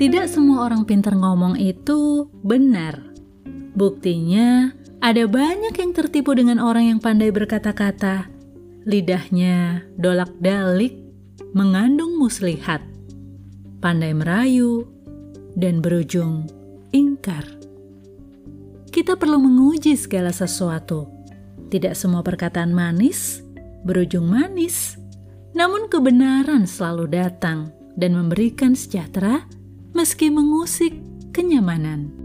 Tidak semua orang pintar ngomong itu benar. Buktinya, ada banyak yang tertipu dengan orang yang pandai berkata-kata. Lidahnya dolak-dalik, mengandung muslihat, pandai merayu, dan berujung ingkar. Kita perlu menguji segala sesuatu. Tidak semua perkataan manis berujung manis, namun kebenaran selalu datang dan memberikan sejahtera meski mengusik kenyamanan.